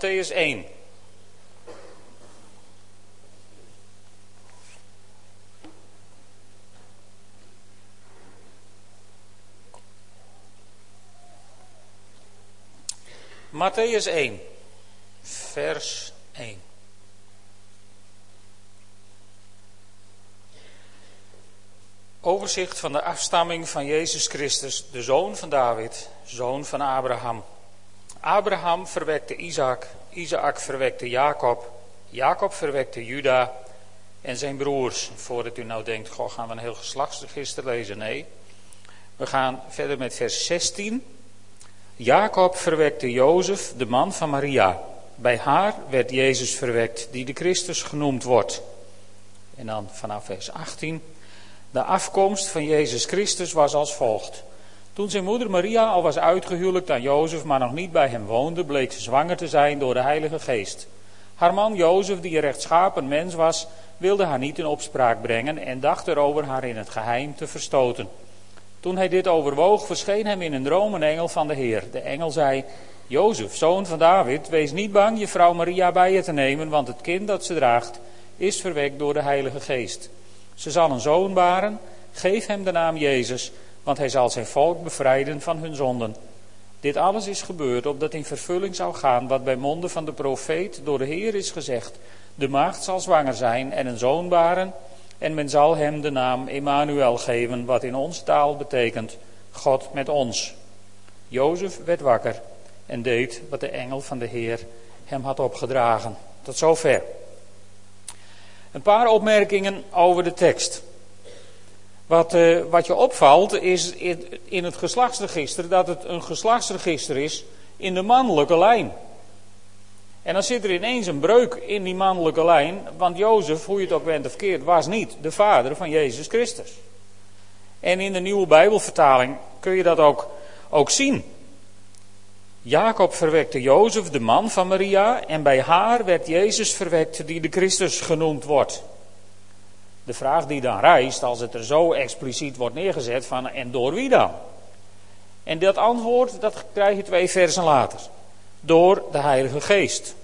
Matthäus 1. Matthäus 1, vers 1. Overzicht van de afstamming van Jezus Christus, de zoon van David, zoon van Abraham. Abraham verwekte Isaac, Isaac verwekte Jacob, Jacob verwekte Juda en zijn broers. Voordat u nou denkt, goh, gaan we een heel geslachtsregister lezen? Nee. We gaan verder met vers 16. Jacob verwekte Jozef, de man van Maria. Bij haar werd Jezus verwekt, die de Christus genoemd wordt. En dan vanaf vers 18. De afkomst van Jezus Christus was als volgt. Toen zijn moeder Maria al was uitgehuwelijkt aan Jozef, maar nog niet bij hem woonde, bleek ze zwanger te zijn door de Heilige Geest. Haar man Jozef, die een rechtschapen mens was, wilde haar niet in opspraak brengen en dacht erover haar in het geheim te verstoten. Toen hij dit overwoog, verscheen hem in een droom een engel van de Heer. De engel zei: Jozef, zoon van David, wees niet bang je vrouw Maria bij je te nemen, want het kind dat ze draagt is verwekt door de Heilige Geest. Ze zal een zoon baren, geef hem de naam Jezus, want hij zal zijn volk bevrijden van hun zonden. Dit alles is gebeurd opdat in vervulling zou gaan wat bij monden van de profeet door de Heer is gezegd. De maagd zal zwanger zijn en een zoon baren en men zal hem de naam Emmanuel geven, wat in onze taal betekent God met ons. Jozef werd wakker en deed wat de engel van de Heer hem had opgedragen. Tot zover. Een paar opmerkingen over de tekst. Wat, uh, wat je opvalt is in het geslachtsregister dat het een geslachtsregister is in de mannelijke lijn. En dan zit er ineens een breuk in die mannelijke lijn, want Jozef, hoe je het ook bent of keert, was niet de vader van Jezus Christus. En in de nieuwe Bijbelvertaling kun je dat ook, ook zien. Jacob verwekte Jozef, de man van Maria, en bij haar werd Jezus verwekt, die de Christus genoemd wordt. De vraag die dan rijst, als het er zo expliciet wordt neergezet, van en door wie dan? En dat antwoord, dat krijg je twee versen later. Door de Heilige Geest.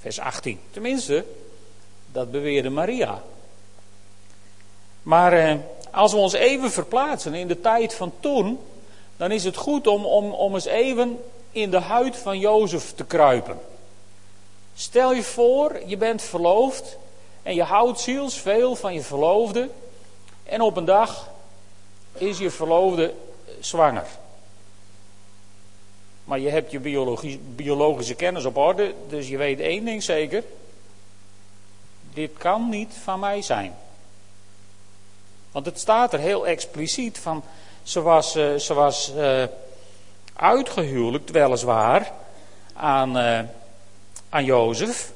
Vers 18. Tenminste, dat beweerde Maria. Maar eh, als we ons even verplaatsen in de tijd van toen, dan is het goed om, om, om eens even in de huid van Jozef te kruipen. Stel je voor, je bent verloofd en je houdt zielsveel van je verloofde. En op een dag is je verloofde zwanger. Maar je hebt je biologische kennis op orde, dus je weet één ding zeker. Dit kan niet van mij zijn. Want het staat er heel expliciet van. Ze was, uh, ze was uitgehuwelijkt, weliswaar, aan, uh, aan Jozef.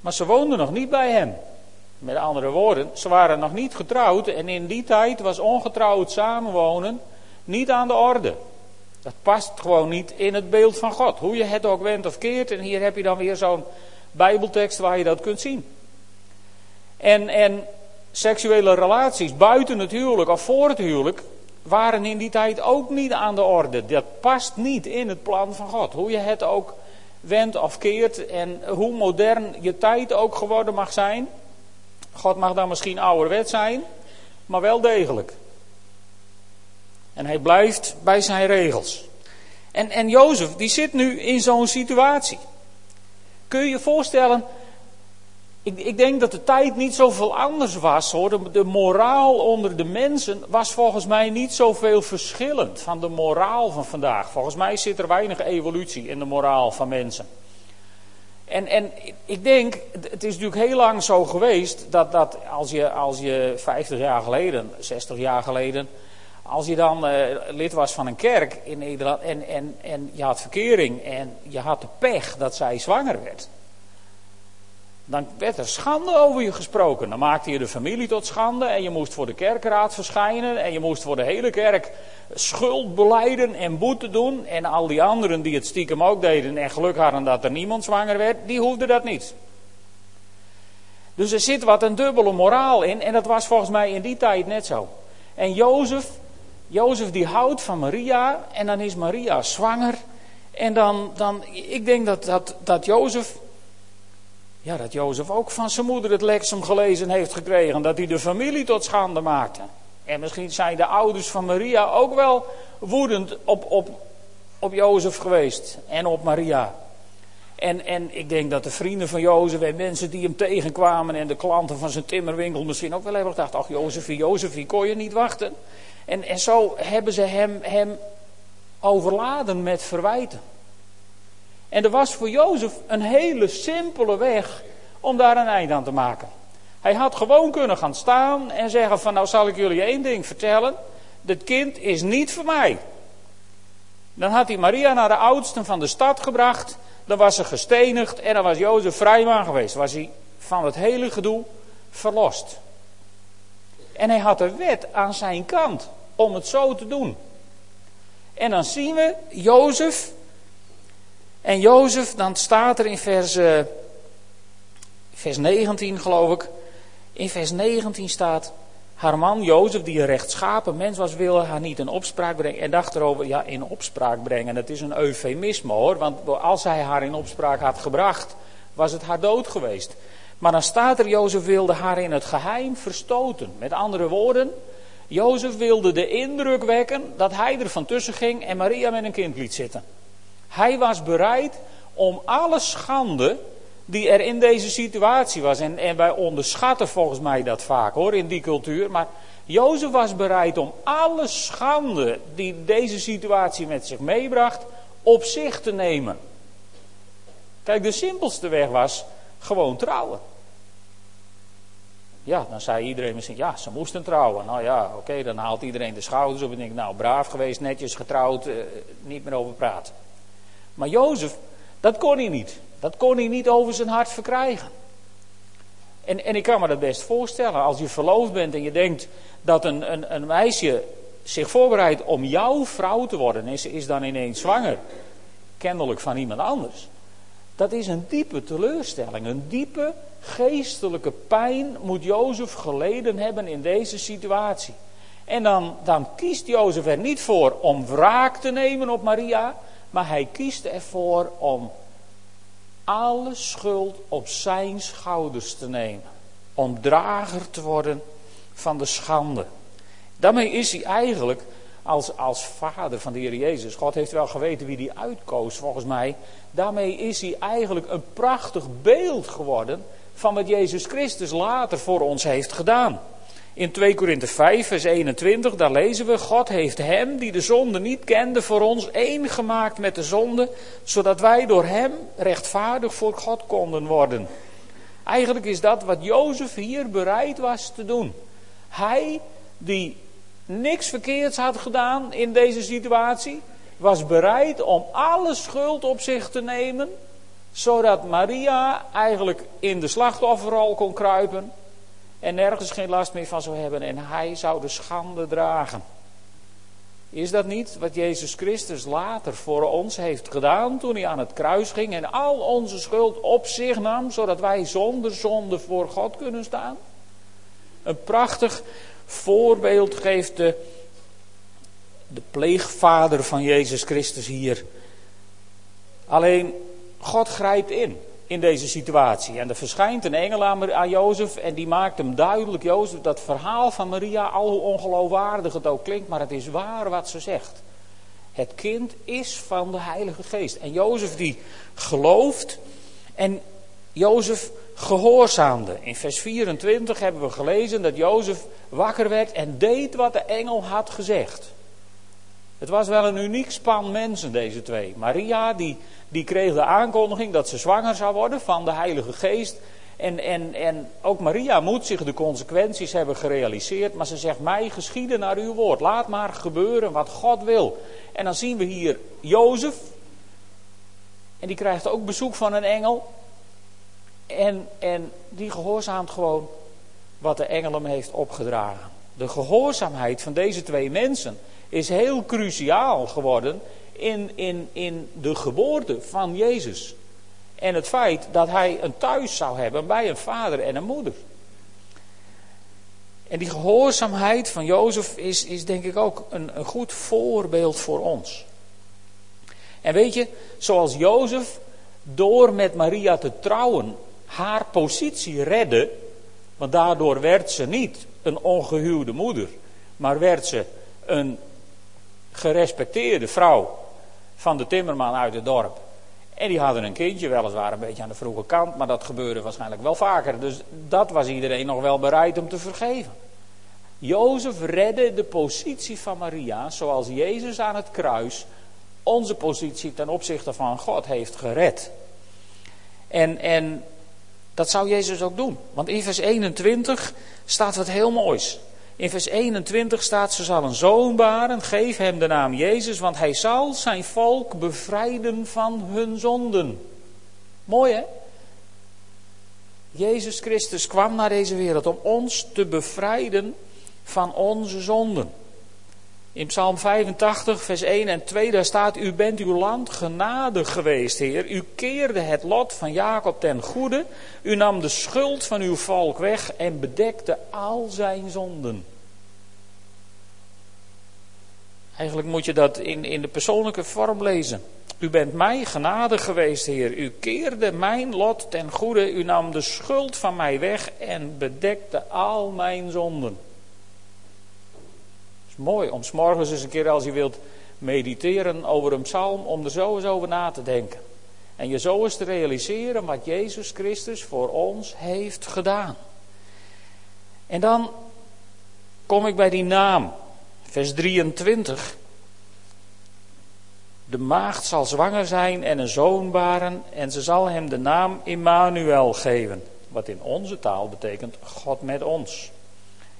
Maar ze woonden nog niet bij hem. Met andere woorden, ze waren nog niet getrouwd en in die tijd was ongetrouwd samenwonen niet aan de orde. Dat past gewoon niet in het beeld van God. Hoe je het ook wendt of keert. En hier heb je dan weer zo'n Bijbeltekst waar je dat kunt zien. En, en seksuele relaties buiten het huwelijk of voor het huwelijk waren in die tijd ook niet aan de orde. Dat past niet in het plan van God. Hoe je het ook wendt of keert en hoe modern je tijd ook geworden mag zijn. God mag dan misschien ouderwet zijn, maar wel degelijk. En hij blijft bij zijn regels. En, en Jozef, die zit nu in zo'n situatie. Kun je je voorstellen, ik, ik, denk dat de tijd niet zoveel anders was hoor. De, moraal onder de mensen was volgens mij niet zoveel verschillend van de moraal van vandaag. Volgens mij zit er weinig evolutie in de moraal van mensen. En, en ik denk, het is natuurlijk heel lang zo geweest dat, dat als, je, als je 50 jaar geleden, 60 jaar geleden, als je dan uh, lid was van een kerk in Nederland en, en, en je had verkering en je had de pech dat zij zwanger werd dan werd er schande over je gesproken. Dan maakte je de familie tot schande en je moest voor de kerkraad verschijnen en je moest voor de hele kerk schuld beleiden en boete doen. En al die anderen die het stiekem ook deden en geluk hadden dat er niemand zwanger werd, die hoefden dat niet. Dus er zit wat een dubbele moraal in en dat was volgens mij in die tijd net zo. En Jozef, Jozef die houdt van Maria en dan is Maria zwanger En dan, dan ik denk dat, dat, dat Jozef, ja, dat Jozef ook van zijn moeder het leksem gelezen heeft gekregen. Dat hij de familie tot schande maakte. En misschien zijn de ouders van Maria ook wel woedend op, op, op Jozef geweest. En op Maria. En, en ik denk dat de vrienden van Jozef en mensen die hem tegenkwamen en de klanten van zijn timmerwinkel misschien ook wel hebben gedacht: Ach, Jozefie, Jozefie, kon je niet wachten? En, en zo hebben ze hem, hem overladen met verwijten. En er was voor Jozef een hele simpele weg om daar een eind aan te maken. Hij had gewoon kunnen gaan staan en zeggen van nou zal ik jullie één ding vertellen. Dit kind is niet voor mij. Dan had hij Maria naar de oudsten van de stad gebracht. Dan was ze gestenigd en dan was Jozef vrijman geweest. Was hij van het hele gedoe verlost. En hij had de wet aan zijn kant om het zo te doen. En dan zien we Jozef. En Jozef, dan staat er in vers, uh, vers 19 geloof ik. In vers 19 staat, haar man Jozef, die een rechtschapen mens was, wilde haar niet in opspraak brengen. En dacht erover, ja, in opspraak brengen. Het is een eufemisme hoor, want als hij haar in opspraak had gebracht, was het haar dood geweest. Maar dan staat er, Jozef wilde haar in het geheim verstoten. Met andere woorden, Jozef wilde de indruk wekken dat hij er van tussen ging en Maria met een kind liet zitten. Hij was bereid om alle schande die er in deze situatie was. En, en wij onderschatten volgens mij dat vaak hoor, in die cultuur. Maar Jozef was bereid om alle schande die deze situatie met zich meebracht, op zich te nemen. Kijk, de simpelste weg was gewoon trouwen. Ja, dan zei iedereen misschien, ja, ze moesten trouwen. Nou ja, oké, dan haalt iedereen de schouders op en denkt, nou, braaf geweest, netjes getrouwd, eh, niet meer over praten. Maar Jozef, dat kon hij niet. Dat kon hij niet over zijn hart verkrijgen. En, en ik kan me dat best voorstellen. Als je verloofd bent en je denkt dat een, een, een meisje zich voorbereidt om jouw vrouw te worden. En ze is dan ineens zwanger. Kennelijk van iemand anders. Dat is een diepe teleurstelling. Een diepe geestelijke pijn moet Jozef geleden hebben in deze situatie. En dan, dan kiest Jozef er niet voor om wraak te nemen op Maria. Maar hij kiest ervoor om alle schuld op zijn schouders te nemen. Om drager te worden van de schande. Daarmee is hij eigenlijk als, als vader van de Heer Jezus. God heeft wel geweten wie die uitkoos volgens mij. Daarmee is hij eigenlijk een prachtig beeld geworden van wat Jezus Christus later voor ons heeft gedaan. In 2 Korinthe 5, vers 21, daar lezen we: God heeft hem, die de zonde niet kende, voor ons één gemaakt met de zonde, zodat wij door hem rechtvaardig voor God konden worden. Eigenlijk is dat wat Jozef hier bereid was te doen. Hij, die niks verkeerds had gedaan in deze situatie, was bereid om alle schuld op zich te nemen, zodat Maria eigenlijk in de slachtofferrol kon kruipen en nergens geen last meer van zou hebben en hij zou de schande dragen. Is dat niet wat Jezus Christus later voor ons heeft gedaan toen hij aan het kruis ging en al onze schuld op zich nam, zodat wij zonder zonde voor God kunnen staan? Een prachtig voorbeeld geeft de, de pleegvader van Jezus Christus hier. Alleen God grijpt in in deze situatie. En er verschijnt een engel aan, Jozef en die maakt hem duidelijk, Jozef, dat verhaal van Maria, al hoe ongeloofwaardig het ook klinkt, maar het is waar wat ze zegt. Het kind is van de Heilige Geest. En Jozef die gelooft en Jozef gehoorzaamde. In vers 24 hebben we gelezen dat Jozef wakker werd en deed wat de engel had gezegd. Het was wel een uniek span mensen, deze twee. Maria, die die kreeg de aankondiging dat ze zwanger zou worden van de Heilige Geest. En, en, en ook Maria moet zich de consequenties hebben gerealiseerd. Maar ze zegt: Mij geschieden naar uw woord. Laat maar gebeuren wat God wil. En dan zien we hier Jozef. En die krijgt ook bezoek van een engel. En, en die gehoorzaamt gewoon wat de engel hem heeft opgedragen. De gehoorzaamheid van deze twee mensen is heel cruciaal geworden in, in, in de geboorte van Jezus. En het feit dat hij een thuis zou hebben bij een vader en een moeder. En die gehoorzaamheid van Jozef is, is denk ik ook een, een goed voorbeeld voor ons. En weet je, zoals Jozef door met Maria te trouwen haar positie redde, want daardoor werd ze niet een ongehuwde moeder, maar werd ze een gerespecteerde vrouw van de timmerman uit het dorp. En die hadden een kindje, weliswaar een beetje aan de vroege kant, maar dat gebeurde waarschijnlijk wel vaker. Dus dat was iedereen nog wel bereid om te vergeven. Jozef redde de positie van Maria zoals Jezus aan het kruis onze positie ten opzichte van God heeft gered. En, en dat zou Jezus ook doen. Want in vers 21 staat wat heel moois. In vers 21 staat: Ze zal een zoon baren, geef hem de naam Jezus, want hij zal zijn volk bevrijden van hun zonden. Mooi hè? Jezus Christus kwam naar deze wereld om ons te bevrijden van onze zonden. In Psalm 85, vers 1 en 2, daar staat: U bent uw land genadig geweest, Heer. U keerde het lot van Jacob ten goede. U nam de schuld van uw volk weg en bedekte al zijn zonden. Eigenlijk moet je dat in, in de persoonlijke vorm lezen. U bent mij genadig geweest, Heer. U keerde mijn lot ten goede. U nam de schuld van mij weg en bedekte al mijn zonden mooi om s'morgens eens een keer als je wilt mediteren over een psalm, om er zo eens over na te denken. En je zo eens te realiseren wat Jezus Christus voor ons heeft gedaan. En dan kom ik bij die naam, vers 23. De maagd zal zwanger zijn en een zoon baren en ze zal hem de naam Immanuel geven. Wat in onze taal betekent God met ons.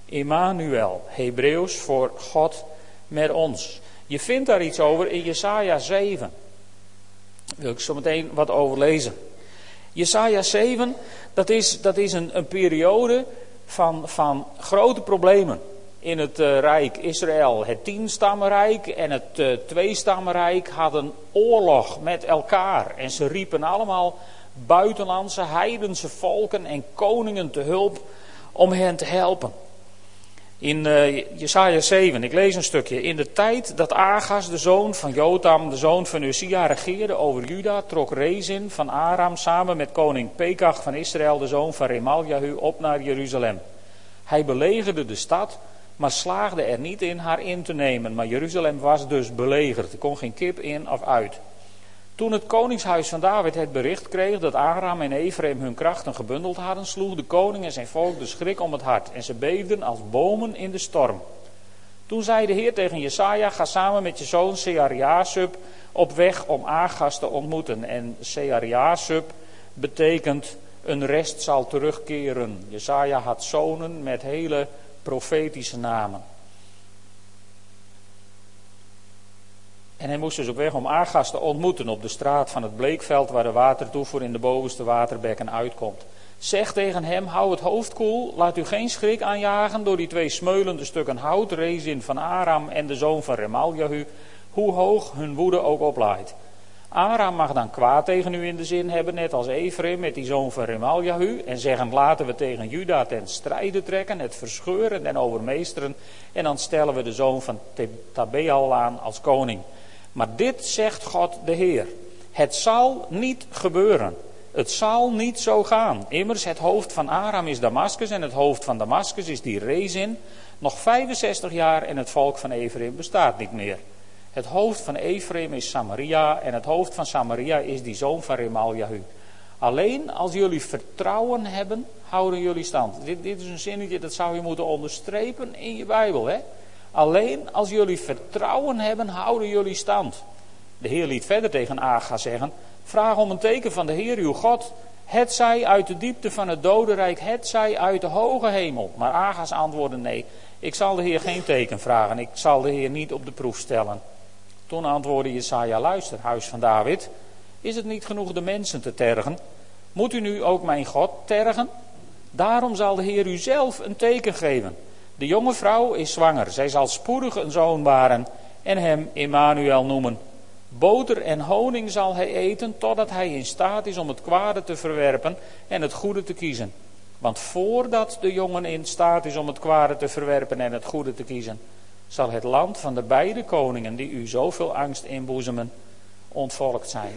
Immanuel, Hebreeuws voor God met ons. Je vindt daar iets over in Jesaja 7. Daar wil ik zo meteen wat over lezen. Jesaja 7, dat is, dat is een, een periode van, van grote problemen in het uh, Rijk Israël. Het tienstammenrijk en het uh, tweestammenrijk hadden oorlog met elkaar. En ze riepen allemaal buitenlandse heidense volken en koningen te hulp om hen te helpen. In uh, Jesaja 7, ik lees een stukje. In de tijd dat Agas, de zoon van Jotam, de zoon van Uzia, regeerde over Juda, trok Rezin van Aram samen met koning Pekach van Israël, de zoon van Remaljahu, op naar Jeruzalem. Hij belegerde de stad, maar slaagde er niet in haar in te nemen. Maar Jeruzalem was dus belegerd. Er kon geen kip in of uit. Toen het koningshuis van David het bericht kreeg dat Aram en Ephraim hun krachten gebundeld hadden, sloeg de koning en zijn volk de schrik om het hart en ze beefden als bomen in de storm. Toen zei de Heer tegen Jesaja, ga samen met je zoon Seariasub op weg om Agas te ontmoeten. En Seariasub betekent een rest zal terugkeren. Jesaja had zonen met hele profetische namen. En hij moest dus op weg om Agas te ontmoeten op de straat van het bleekveld waar de watertoevoer in de bovenste waterbekken uitkomt. Zeg tegen hem, hou het hoofd koel, laat u geen schrik aanjagen door die twee smeulende stukken hout, Rezin van Aram en de zoon van Remaljahu, hoe hoog hun woede ook oplaait. Aram mag dan kwaad tegen u in de zin hebben, net als Ephraim met die zoon van Remaljahu, en zeggen laten we tegen Juda ten strijde trekken, het verscheuren en overmeesteren, en dan stellen we de zoon van Tabeal aan als koning. Maar dit zegt God de Heer. Het zal niet gebeuren. Het zal niet zo gaan. Immers, het hoofd van Aram is Damascus en het hoofd van Damascus is die Rezin. Nog 65 jaar en het volk van Ephraim bestaat niet meer. Het hoofd van Ephraim is Samaria en het hoofd van Samaria is die zoon van Remaljahu. Alleen als jullie vertrouwen hebben, houden jullie stand. Dit, dit is een zinnetje dat zou je moeten onderstrepen in je Bijbel. Hè? Alleen als jullie vertrouwen hebben, houden jullie stand. De Heer liet verder tegen Aga zeggen: Vraag om een teken van de Heer uw God. Het zij uit de diepte van het dodenrijk, het zij uit de hoge hemel. Maar Aga's antwoordde: Nee, ik zal de Heer geen teken vragen. Ik zal de Heer niet op de proef stellen. Toen antwoordde Jesaja: Luister, huis van David. Is het niet genoeg de mensen te tergen? Moet u nu ook mijn God tergen? Daarom zal de Heer u zelf een teken geven. De jonge vrouw is zwanger. Zij zal spoedig een zoon baren en hem Immanuel noemen. Boter en honing zal hij eten totdat hij in staat is om het kwade te verwerpen en het goede te kiezen. Want voordat de jongen in staat is om het kwade te verwerpen en het goede te kiezen, zal het land van de beide koningen die u zoveel angst inboezemen, ontvolkt zijn.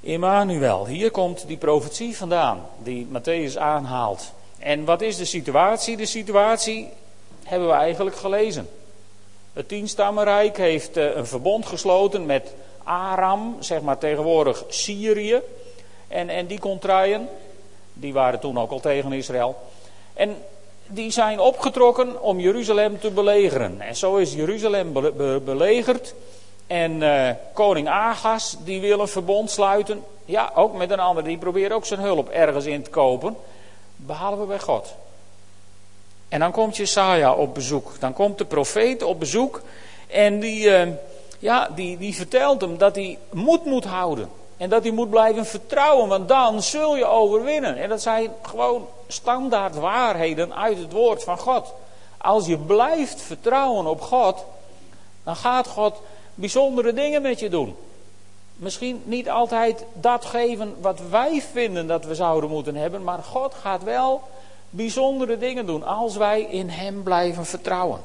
Immanuel, hier komt die profetie vandaan, die Matthäus aanhaalt. En wat is de situatie? De situatie hebben we eigenlijk gelezen. Het tienstammenrijk heeft eh, een verbond gesloten met Aram, zeg maar tegenwoordig Syrië. En, en die contraien, die waren toen ook al tegen Israël. En die zijn opgetrokken om Jeruzalem te belegeren. En zo is Jeruzalem belegerd. En uh, koning Agas, die wil een verbond sluiten. Ja, ook met een ander. Die probeert ook zijn hulp ergens in te kopen. Behalve bij God. En dan komt Jesaja op bezoek. Dan komt de profeet op bezoek. En die, uh, ja, die, die vertelt hem dat hij moed moet houden. En dat hij moet blijven vertrouwen, want dan zul je overwinnen. En dat zijn gewoon standaard waarheden uit het woord van God. Als je blijft vertrouwen op God, dan gaat God bijzondere dingen met je doen. Misschien niet altijd dat geven wat wij vinden dat we zouden moeten hebben, maar God gaat wel bijzondere dingen doen als wij in Hem blijven vertrouwen.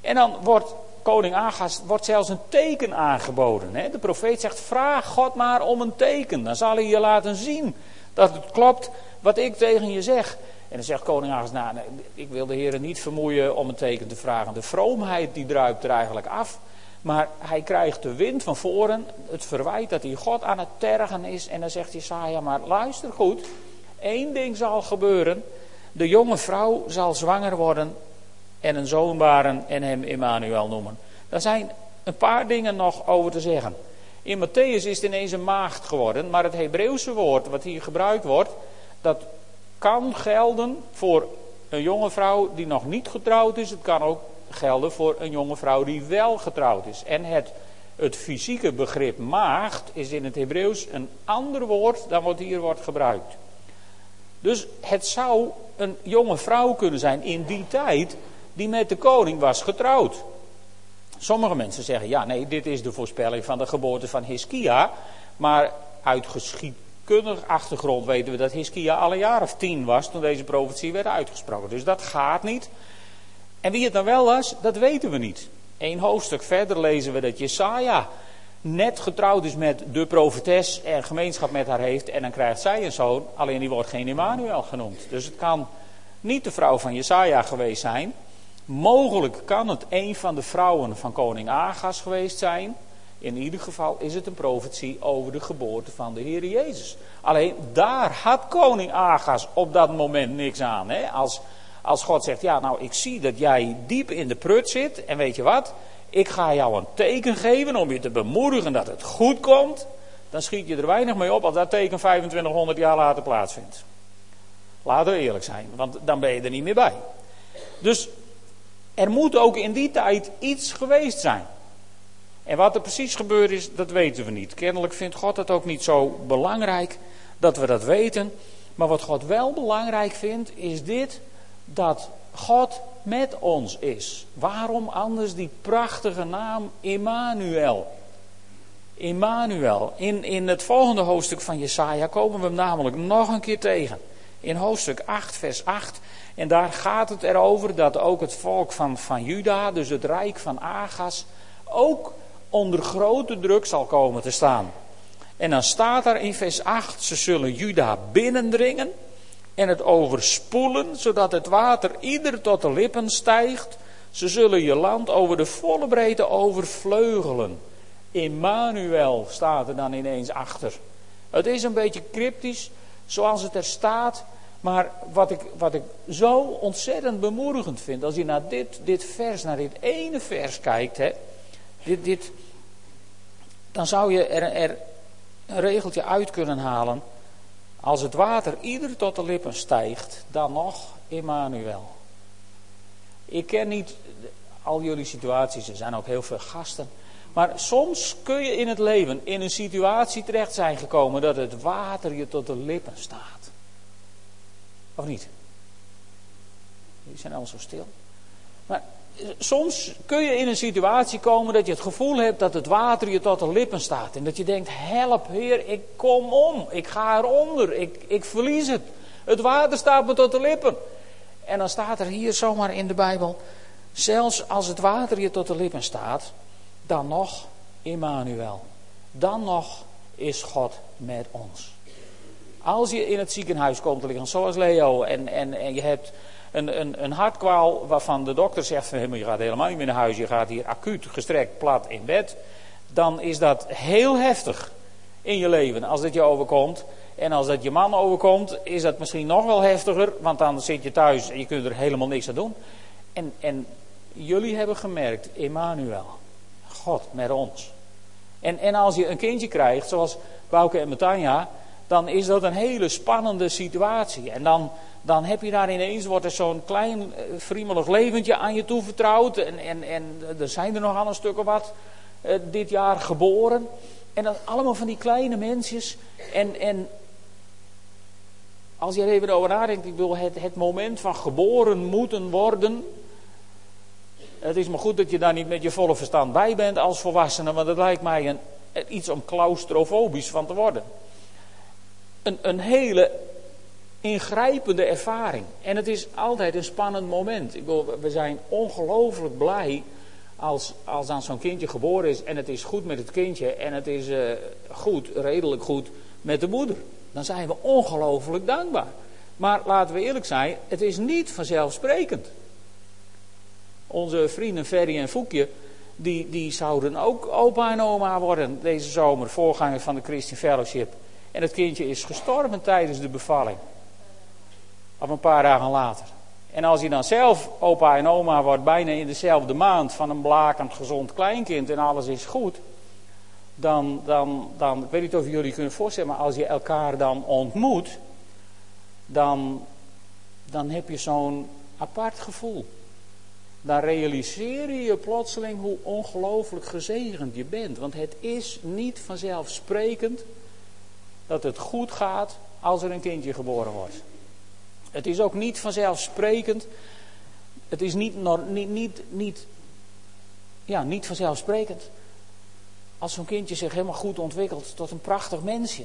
En dan wordt koning Agas wordt zelfs een teken aangeboden. Hè? De profeet zegt: vraag God maar om een teken. Dan zal hij je laten zien dat het klopt wat ik tegen je zeg. En dan zegt koning Agas: nou, ik wil de heren niet vermoeien om een teken te vragen. De vroomheid die druipt er eigenlijk af. Maar hij krijgt de wind van voren, het verwijt dat hij God aan het tergen is. En dan zegt Jesaja, maar luister goed, één ding zal gebeuren. De jonge vrouw zal zwanger worden en een zoon baren en hem Immanuel noemen. Daar zijn een paar dingen nog over te zeggen. In Matthäus is het ineens een maagd geworden, maar het Hebreeuwse woord wat hier gebruikt wordt, dat kan gelden voor een jonge vrouw die nog niet getrouwd is. Het kan ook gelden voor een jonge vrouw die wel getrouwd is. En het, het fysieke begrip maagd is in het Hebreeuws een ander woord dan wat hier wordt gebruikt. Dus het zou een jonge vrouw kunnen zijn in die tijd die met de koning was getrouwd. Sommige mensen zeggen, ja nee, dit is de voorspelling van de geboorte van Hiskia. Maar uit geschiedkundig achtergrond weten we dat Hiskia al een jaar of tien was toen deze profetie werd uitgesproken. Dus dat gaat niet. En wie het dan wel was, dat weten we niet. Eén hoofdstuk verder lezen we dat Jesaja net getrouwd is met de profetes en gemeenschap met haar heeft. En dan krijgt zij een zoon, alleen die wordt geen Emmanuel genoemd. Dus het kan niet de vrouw van Jesaja geweest zijn. Mogelijk kan het een van de vrouwen van koning Agas geweest zijn. In ieder geval is het een profetie over de geboorte van de Heer Jezus. Alleen daar had koning Agas op dat moment niks aan. Hè? Als, als God zegt, ja nou ik zie dat jij diep in de prut zit. En weet je wat, ik ga jou een teken geven om je te bemoedigen dat het goed komt. Dan schiet je er weinig mee op als dat teken 2500 jaar later plaatsvindt. Laten we eerlijk zijn, want dan ben je er niet meer bij. Dus er moet ook in die tijd iets geweest zijn. En wat er precies gebeurd is, dat weten we niet. Kennelijk vindt God het ook niet zo belangrijk dat we dat weten. Maar wat God wel belangrijk vindt, is dit: dat God met ons is. Waarom anders die prachtige naam Immanuel? Immanuel. In, in het volgende hoofdstuk van Jesaja komen we hem namelijk nog een keer tegen. In hoofdstuk 8, vers 8. En daar gaat het erover dat ook het volk van, van Juda, dus het rijk van Agas, ook onder grote druk zal komen te staan. En dan staat er in vers 8, ze zullen Juda binnendringen en het overspoelen, zodat het water ieder tot de lippen stijgt. Ze zullen je land over de volle breedte overvleugelen. Immanuel staat er dan ineens achter. Het is een beetje cryptisch, zoals het er staat. Maar wat ik, wat ik zo ontzettend bemoedigend vind, als je naar dit, dit vers, naar dit ene vers kijkt, hè, dit, dit, dan zou je er, er een regeltje uit kunnen halen. Als het water ieder tot de lippen stijgt, dan nog Immanuel. Ik ken niet al jullie situaties, er zijn ook heel veel gasten. Maar soms kun je in het leven in een situatie terecht zijn gekomen dat het water je tot de lippen staat. Of niet? Die zijn allemaal zo stil. Maar soms kun je in een situatie komen dat je het gevoel hebt dat het water je tot de lippen staat. En dat je denkt, help heer, ik kom om, ik ga eronder, ik, ik verlies het. Het water staat me tot de lippen. En dan staat er hier zomaar in de Bijbel, zelfs als het water je tot de lippen staat, dan nog Emmanuel. Dan nog is God met ons. Als je in het ziekenhuis komt liggen, zoals Leo, en, en, en je hebt een, een, hartkwaal waarvan de dokter zegt van je gaat helemaal niet meer naar huis, je gaat hier acuut gestrekt plat in bed, dan is dat heel heftig in je leven als dat je overkomt. En als dat je man overkomt, is dat misschien nog wel heftiger, want dan zit je thuis en je kunt er helemaal niks aan doen. En, en jullie hebben gemerkt, Emmanuel, God met ons. En, en als je een kindje krijgt, zoals Bouke en Betania, dan is dat een hele spannende situatie. En dan, dan heb je daar ineens, wordt er zo'n klein eh, friemelig leventje aan je toevertrouwd. En, en, en er zijn er nog al een stuk of wat eh, dit jaar geboren. En dat allemaal van die kleine mensjes. En, en als je er even over nadenkt, ik wil het, het moment van geboren moeten worden. Het is maar goed dat je daar niet met je volle verstand bij bent als volwassene, want het lijkt mij een, iets om claustrofobisch van te worden. Een, een hele ingrijpende ervaring. En het is altijd een spannend moment. Ik we zijn ongelooflijk blij als, als dan zo'n kindje geboren is en het is goed met het kindje en het is uh, goed, redelijk goed met de moeder. Dan zijn we ongelooflijk dankbaar. Maar laten we eerlijk zijn, het is niet vanzelfsprekend. Onze vrienden Ferry en Foekje, die, die zouden ook opa en oma worden deze zomer, voorganger van de Christian Fellowship. En het kindje is gestorven tijdens de bevalling. Of een paar dagen later. En als hij dan zelf opa en oma wordt, bijna in dezelfde maand, van een blakend gezond kleinkind en alles is goed. Dan, dan, dan, ik weet niet of jullie kunnen voorstellen, maar als je elkaar dan ontmoet, dan, dan heb je zo'n apart gevoel. Dan realiseer je je plotseling hoe ongelooflijk gezegend je bent. Want het is niet vanzelfsprekend dat het goed gaat als er een kindje geboren wordt. Het is ook niet vanzelfsprekend. Het is niet, niet, niet, niet, ja, niet vanzelfsprekend als zo'n kindje zich helemaal goed ontwikkelt tot een prachtig mensje.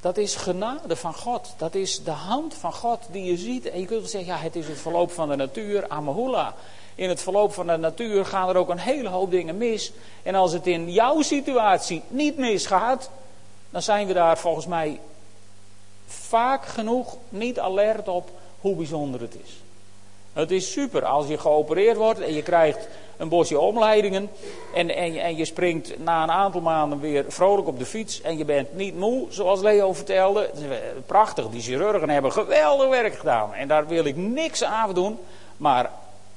Dat is genade van God. Dat is de hand van God die je ziet. En je kunt wel zeggen, ja, het is het verloop van de natuur, amahula. In het verloop van de natuur gaan er ook een hele hoop dingen mis. En als het in jouw situatie niet misgaat, dan zijn we daar volgens mij vaak genoeg niet alert op hoe bijzonder het is. Het is super als je geopereerd wordt en je krijgt een bosje omleidingen. En, en, en je springt na een aantal maanden weer vrolijk op de fiets. En je bent niet moe, zoals Leo vertelde. Prachtig, die chirurgen hebben geweldig werk gedaan. En daar wil ik niks aan doen. Maar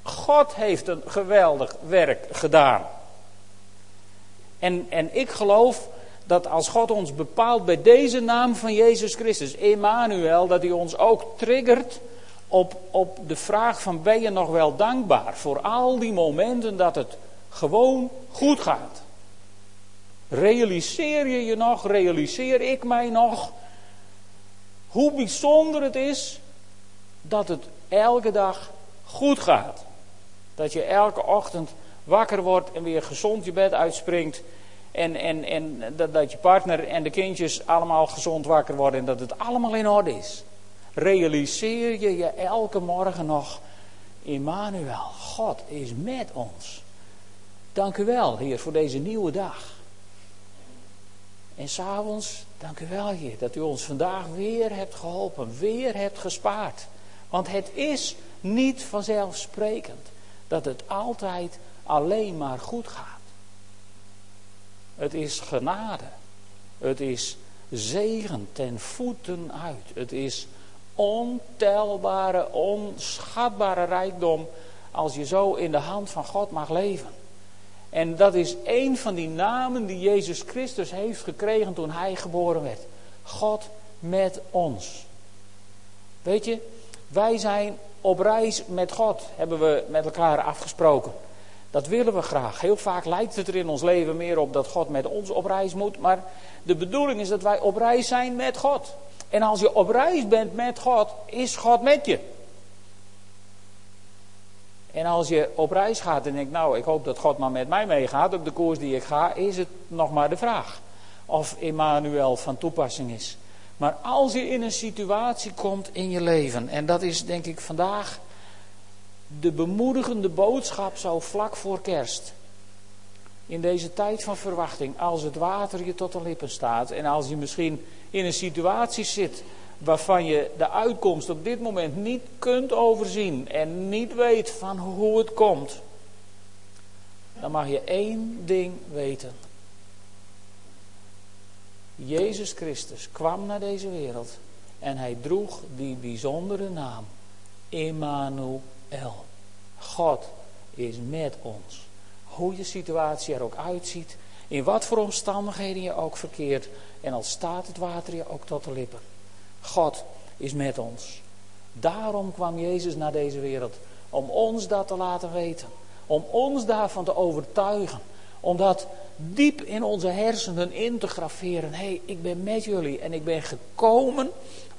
God heeft een geweldig werk gedaan. En, en ik geloof dat als God ons bepaalt bij deze naam van Jezus Christus, Emmanuel, dat hij ons ook triggert op, op de vraag van ben je nog wel dankbaar voor al die momenten dat het gewoon goed gaat. Realiseer je je nog, realiseer ik mij nog, hoe bijzonder het is dat het elke dag goed gaat. Dat je elke ochtend wakker wordt en weer gezond je bed uitspringt. En, en, en dat, dat je partner en de kindjes allemaal gezond wakker worden en dat het allemaal in orde is. Realiseer je je elke morgen nog, Immanuel, God is met ons. Dank u wel, Heer, voor deze nieuwe dag. En s'avonds, dank u wel, Heer, dat u ons vandaag weer hebt geholpen, weer hebt gespaard. Want het is niet vanzelfsprekend dat het altijd alleen maar goed gaat. Het is genade. Het is zegen ten voeten uit. Het is ontelbare, onschatbare rijkdom als je zo in de hand van God mag leven. En dat is een van die namen die Jezus Christus heeft gekregen toen hij geboren werd. God met ons. Weet je, wij zijn op reis met God, hebben we met elkaar afgesproken. Dat willen we graag. Heel vaak lijkt het er in ons leven meer op dat God met ons op reis moet. Maar de bedoeling is dat wij op reis zijn met God. En als je op reis bent met God, is God met je. En als je op reis gaat en denkt, nou, ik hoop dat God maar met mij meegaat op de koers die ik ga, is het nog maar de vraag of Emmanuel van toepassing is. Maar als je in een situatie komt in je leven, en dat is denk ik vandaag de bemoedigende boodschap zo vlak voor kerst. In deze tijd van verwachting, als het water je tot de lippen staat en als je misschien in een situatie zit waarvan je de uitkomst op dit moment niet kunt overzien en niet weet van hoe het komt, dan mag je één ding weten. Jezus Christus kwam naar deze wereld en hij droeg die bijzondere naam, Emmanuel. God is met ons. Hoe je situatie er ook uitziet, in wat voor omstandigheden je ook verkeert, en al staat het water je ook tot de lippen. God is met ons. Daarom kwam Jezus naar deze wereld, om ons dat te laten weten, om ons daarvan te overtuigen, om dat diep in onze hersenen in te graveren. Hé, hey, ik ben met jullie en ik ben gekomen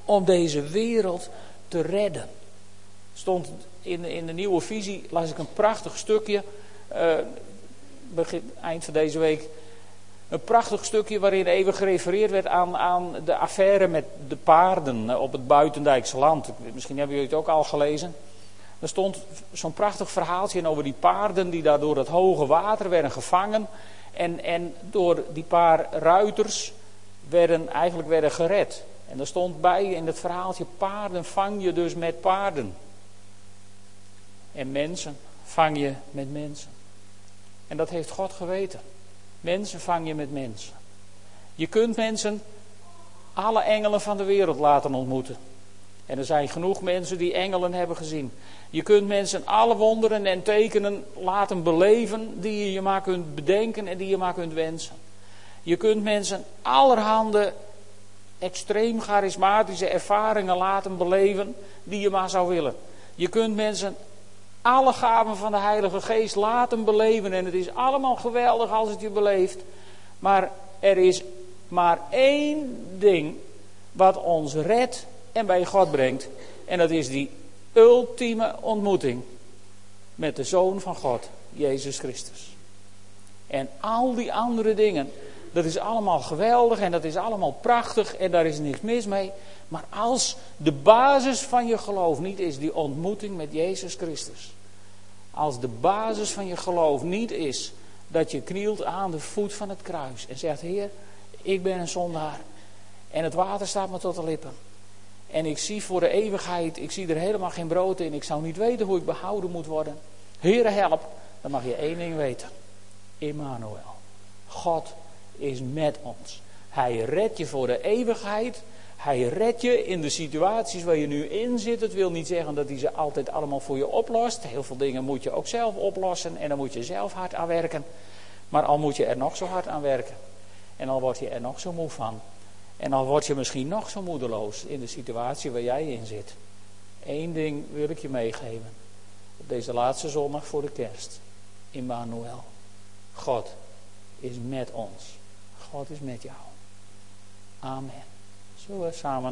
om deze wereld te redden. Stond in, in de nieuwe visie, las ik een prachtig stukje, begin, eind van deze week, een prachtig stukje waarin even gerefereerd werd aan, aan de affaire met de paarden eh, op het Buitendijkse land. Misschien hebben jullie het ook al gelezen. Er stond zo'n prachtig verhaaltje over die paarden die daar door het hoge water werden gevangen. En, en door die paar ruiters werden, eigenlijk werden gered. En er stond bij in het verhaaltje, paarden vang je dus met paarden. En mensen vang je met mensen. En dat heeft God geweten. Mensen vang je met mensen. Je kunt mensen alle engelen van de wereld laten ontmoeten. En er zijn genoeg mensen die engelen hebben gezien. Je kunt mensen alle wonderen en tekenen laten beleven die je je maar kunt bedenken en die je maar kunt wensen. Je kunt mensen allerhande extreem charismatische ervaringen laten beleven die je maar zou willen. Je kunt mensen alle gaven van de Heilige Geest laten beleven en het is allemaal geweldig als het je beleeft. Maar er is maar één ding wat ons redt en bij God brengt. En dat is die ultieme ontmoeting met de Zoon van God, Jezus Christus. En al die andere dingen, dat is allemaal geweldig en dat is allemaal prachtig en daar is niks mis mee. Maar als de basis van je geloof niet is die ontmoeting met Jezus Christus. Als de basis van je geloof niet is dat je knielt aan de voet van het kruis en zegt: Heer, ik ben een zondaar. En het water staat me tot de lippen. En ik zie voor de eeuwigheid, ik zie er helemaal geen brood in. Ik zou niet weten hoe ik behouden moet worden. Heere, help. Dan mag je één ding weten. Immanuel. God is met ons. Hij redt je voor de eeuwigheid. Hij redt je in de situaties waar je nu in zit. Het wil niet zeggen dat hij ze altijd allemaal voor je oplost. Heel veel dingen moet je ook zelf oplossen en dan moet je zelf hard aan werken. Maar al moet je er nog zo hard aan werken. En al word je er nog zo moe van. En al word je misschien nog zo moedeloos in de situatie waar jij in zit. Eén ding wil ik je meegeven. Op deze laatste zondag voor de kerst. Immanuel. God is met ons. God is met jou. Amen. 这个什么？